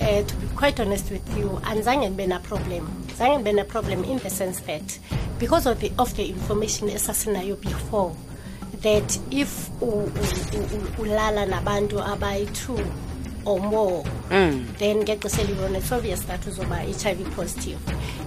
Uh, to be quite honest with you, andizange ndibe naproblem zange ndibe naproblem in the sense that because of the, of the information esasinayo before that if ulala nabantu abayi-two or more mm. then ngexesha eliyona it's obvious that uzoba HIV positive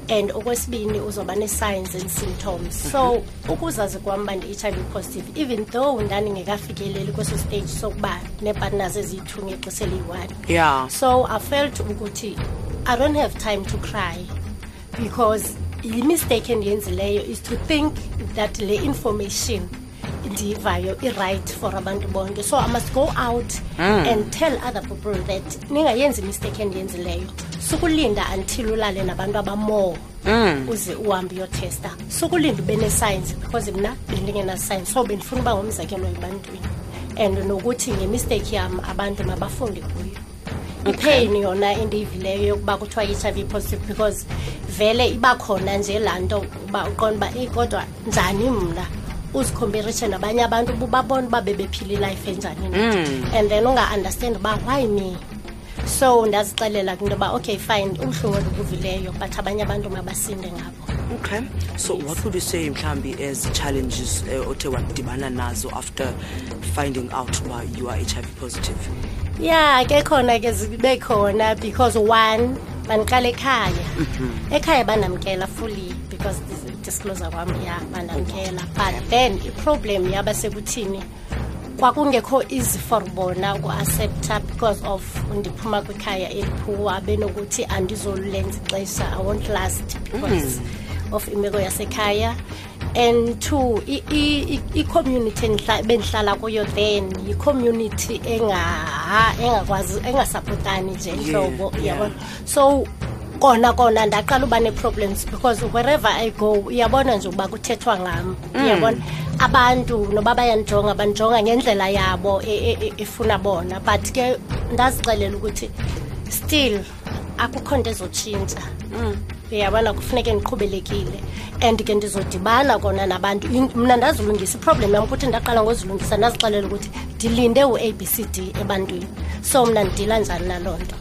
and okwesibini uzoba ne-signs and symptoms so mm-hmm. ukuzazi kwam uba ndi-hiv positive even though ndandingekafikeleli kweso stage sokuba nee-partners eziyi uyithunya xa seliyi-one yeah. so i felt ukuthi i don't have time to cry because yimistake endiyenzileyo is to think that le information ndiyivayo i-right for abantu bonke so i must go out mm. and tell other people that ningayenzi imistake endiyenzileyo sukulinda until ulale nabantu abamore Mm. uze uhambe uyotesta sukulinda ube nesayensi because mna bendingenasayensi so bendifuna uba ngumzekelo ebantwini and nokuthi ngemisteyikhi yam abantu mabafunde kuyo ipain yona endiyivileyo yokuba kuthiwa i-h i v positive because vele iba khona nje laa nto uba uqonda uba eyi kodwa njani mna uzikhomperishe nabanye abantu ububabona uba bebephila ilife enjani mm. and then unga-understand uba why me so ndazixelela kwinto yoba okay fine ubuhlungu endibuvileyo but abanye abantu mabasinde ngabo okay so what would you say mhlawumbi as challenges uh, othe wadibana nazo after finding out uba you are h i v positive ya ke khona ke zibe khona because one bandiqala ekhaya mhm. ekhaya banamkela fully because disclosure kwam ya banamkela but then iproblem yaba sekuthini kwakungekho easy for bona ukuaccepta because of ndiphuma kwikhaya eliphuwa benokuthi andizolulenza ixesha i won't last because mm. of imeko yasekhaya and two i-community bendihlala kuyo then yi-community engakwazi engasapotani nje ntlobo yabona so kona kona ndaqala uba nee-problems because wherever i go uyabona nje ukuba kuthethwa ngam mm. uyabona abantu noba bayandijonga bandijonga ngendlela yabo e, e, e, efuna bona but ke ndazixelela ukuthi still akukho nto ezotshintsha mm. uyabona kufuneke ndiqhubelekile and ke ndizodibana kona nabantu mna ndazilungisa iproblem yam ukuthi ndaqala ngozilungisa ndazixelela ukuthi ndilinde u-a b c d ebantwini so mna ndidila njani naloo nto